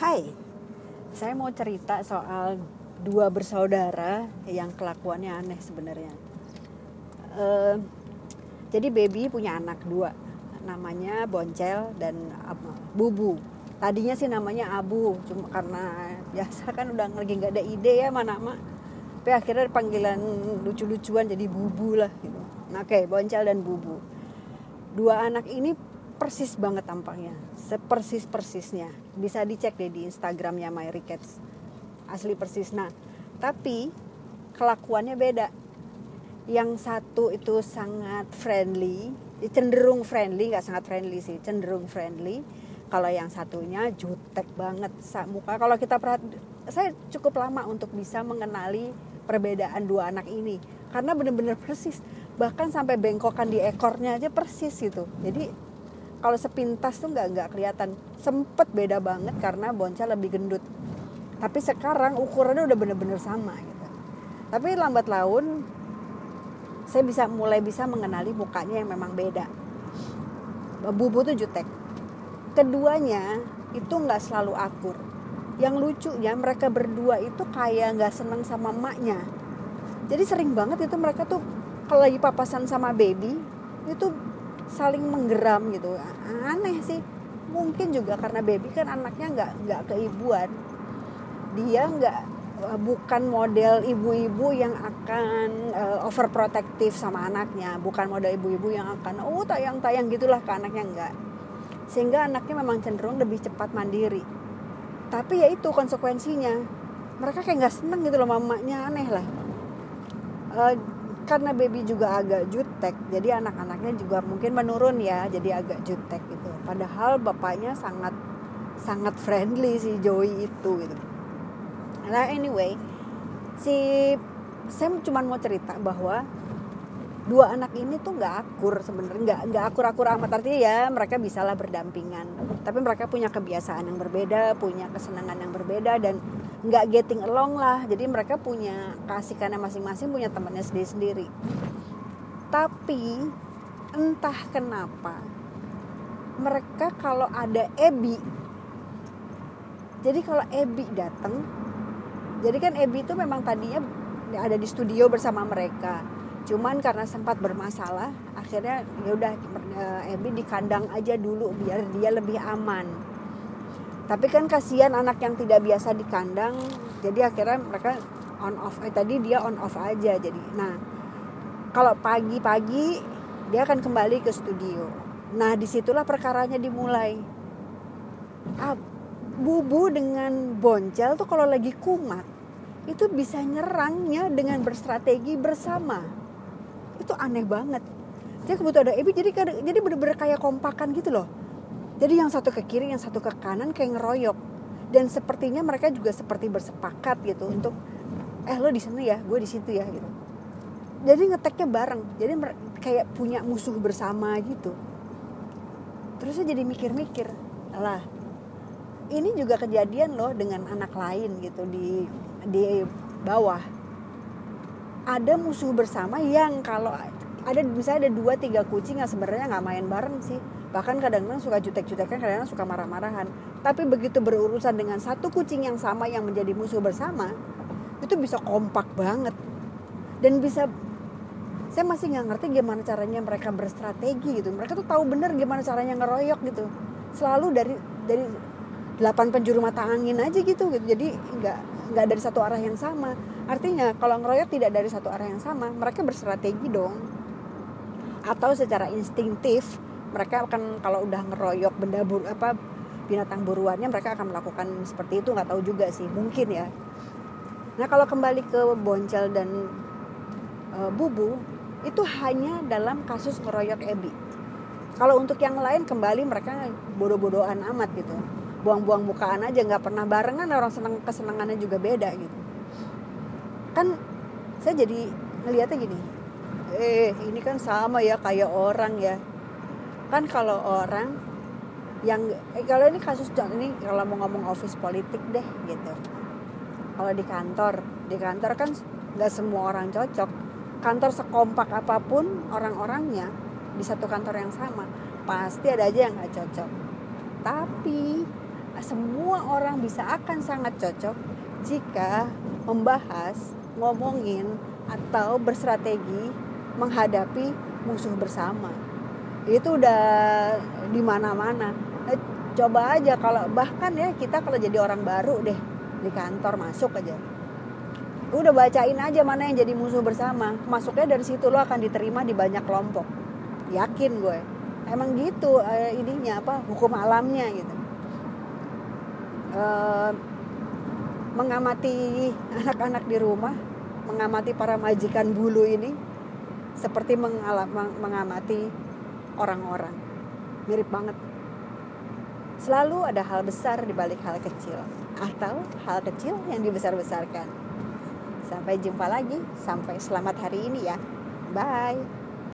Hai, saya mau cerita soal dua bersaudara yang kelakuannya aneh sebenarnya. Eh, jadi baby punya anak dua, namanya Boncel dan Bubu. Tadinya sih namanya Abu, cuma karena biasa kan udah lagi nggak ada ide ya mana nama. Tapi akhirnya panggilan lucu-lucuan jadi Bubu lah gitu. Nah, Oke, Boncel dan Bubu. Dua anak ini persis banget tampaknya, sepersis persisnya. Bisa dicek deh di Instagramnya My Rickets, asli persis. Nah, tapi kelakuannya beda. Yang satu itu sangat friendly, cenderung friendly, nggak sangat friendly sih, cenderung friendly. Kalau yang satunya jutek banget muka. Kalau kita perhati, saya cukup lama untuk bisa mengenali perbedaan dua anak ini karena bener-bener persis bahkan sampai bengkokan di ekornya aja persis gitu jadi kalau sepintas tuh nggak nggak kelihatan. Sempet beda banget karena Bonca lebih gendut. Tapi sekarang ukurannya udah bener-bener sama gitu. Tapi lambat laun saya bisa mulai bisa mengenali mukanya yang memang beda. Bubu tuh jutek. Keduanya itu nggak selalu akur. Yang lucunya mereka berdua itu kayak nggak seneng sama emaknya. Jadi sering banget itu mereka tuh kalau lagi papasan sama baby itu saling menggeram gitu. Aneh sih. Mungkin juga karena baby kan anaknya nggak nggak keibuan. Dia nggak bukan model ibu-ibu yang akan uh, overprotective sama anaknya. Bukan model ibu-ibu yang akan oh tayang-tayang gitulah ke anaknya enggak sehingga anaknya memang cenderung lebih cepat mandiri. Tapi ya itu konsekuensinya. Mereka kayak nggak seneng gitu loh mamanya aneh lah. Uh, karena baby juga agak jutek jadi anak-anaknya juga mungkin menurun ya jadi agak jutek gitu. Padahal bapaknya sangat sangat friendly si Joey itu gitu. Nah anyway si saya cuma mau cerita bahwa dua anak ini tuh nggak akur sebenarnya nggak nggak akur-akur amat. Artinya ya mereka bisalah berdampingan. Tapi mereka punya kebiasaan yang berbeda punya kesenangan yang berbeda dan nggak getting along lah. Jadi mereka punya kasihkannya masing-masing punya temannya sendiri-sendiri. Tapi entah kenapa mereka kalau ada Ebi jadi kalau Ebi datang jadi kan Ebi itu memang tadinya ada di studio bersama mereka cuman karena sempat bermasalah akhirnya ya udah Ebi di kandang aja dulu biar dia lebih aman. Tapi kan kasihan anak yang tidak biasa di kandang jadi akhirnya mereka on off eh, tadi dia on off aja jadi. Nah kalau pagi-pagi dia akan kembali ke studio. Nah di situlah perkaranya dimulai. Ah, bubu dengan boncel tuh kalau lagi kumat itu bisa nyerangnya dengan berstrategi bersama itu aneh banget. Dia kebetulan ada Ebi jadi jadi bener-bener kayak kompakan gitu loh. Jadi yang satu ke kiri yang satu ke kanan kayak ngeroyok. Dan sepertinya mereka juga seperti bersepakat gitu untuk eh lo di sana ya gue di situ ya gitu. Jadi ngeteknya bareng. Jadi kayak punya musuh bersama gitu. Terus saya jadi mikir-mikir lah ini juga kejadian loh dengan anak lain gitu di di bawah ada musuh bersama yang kalau ada misalnya ada dua tiga kucing yang sebenarnya nggak main bareng sih. Bahkan kadang-kadang suka jutek-jutekan kadang-kadang suka marah-marahan. Tapi begitu berurusan dengan satu kucing yang sama yang menjadi musuh bersama itu bisa kompak banget. Dan bisa saya masih nggak ngerti gimana caranya mereka berstrategi gitu. Mereka tuh tahu bener gimana caranya ngeroyok gitu. Selalu dari dari delapan penjuru mata angin aja gitu gitu. Jadi nggak nggak dari satu arah yang sama. Artinya kalau ngeroyok tidak dari satu arah yang sama mereka berstrategi dong. Atau secara instingtif mereka akan kalau udah ngeroyok benda bur apa binatang buruannya mereka akan melakukan seperti itu. Nggak tahu juga sih mungkin ya. Nah kalau kembali ke boncel dan e, bubu itu hanya dalam kasus ngeroyok ebi. Kalau untuk yang lain kembali mereka bodoh-bodohan amat gitu buang-buang mukaan aja nggak pernah barengan orang seneng kesenangannya juga beda gitu. Kan saya jadi ngeliatnya gini eh ini kan sama ya kayak orang ya. Kan kalau orang yang eh, kalau ini kasus ini kalau mau ngomong office politik deh gitu. Kalau di kantor di kantor kan nggak semua orang cocok. Kantor sekompak apa pun orang-orangnya di satu kantor yang sama pasti ada aja yang nggak cocok. Tapi semua orang bisa akan sangat cocok jika membahas, ngomongin atau berstrategi menghadapi musuh bersama. Itu udah di mana-mana. Eh, coba aja kalau bahkan ya kita kalau jadi orang baru deh di kantor masuk aja. Udah bacain aja mana yang jadi musuh bersama. Masuknya dari situ lo akan diterima di banyak kelompok. Yakin gue. Emang gitu eh, ininya apa hukum alamnya gitu. Mengamati anak-anak di rumah, mengamati para majikan bulu ini seperti mengamati orang-orang. Mirip banget. Selalu ada hal besar di balik hal kecil atau hal kecil yang dibesar-besarkan. Sampai jumpa lagi, sampai selamat hari ini ya. Bye.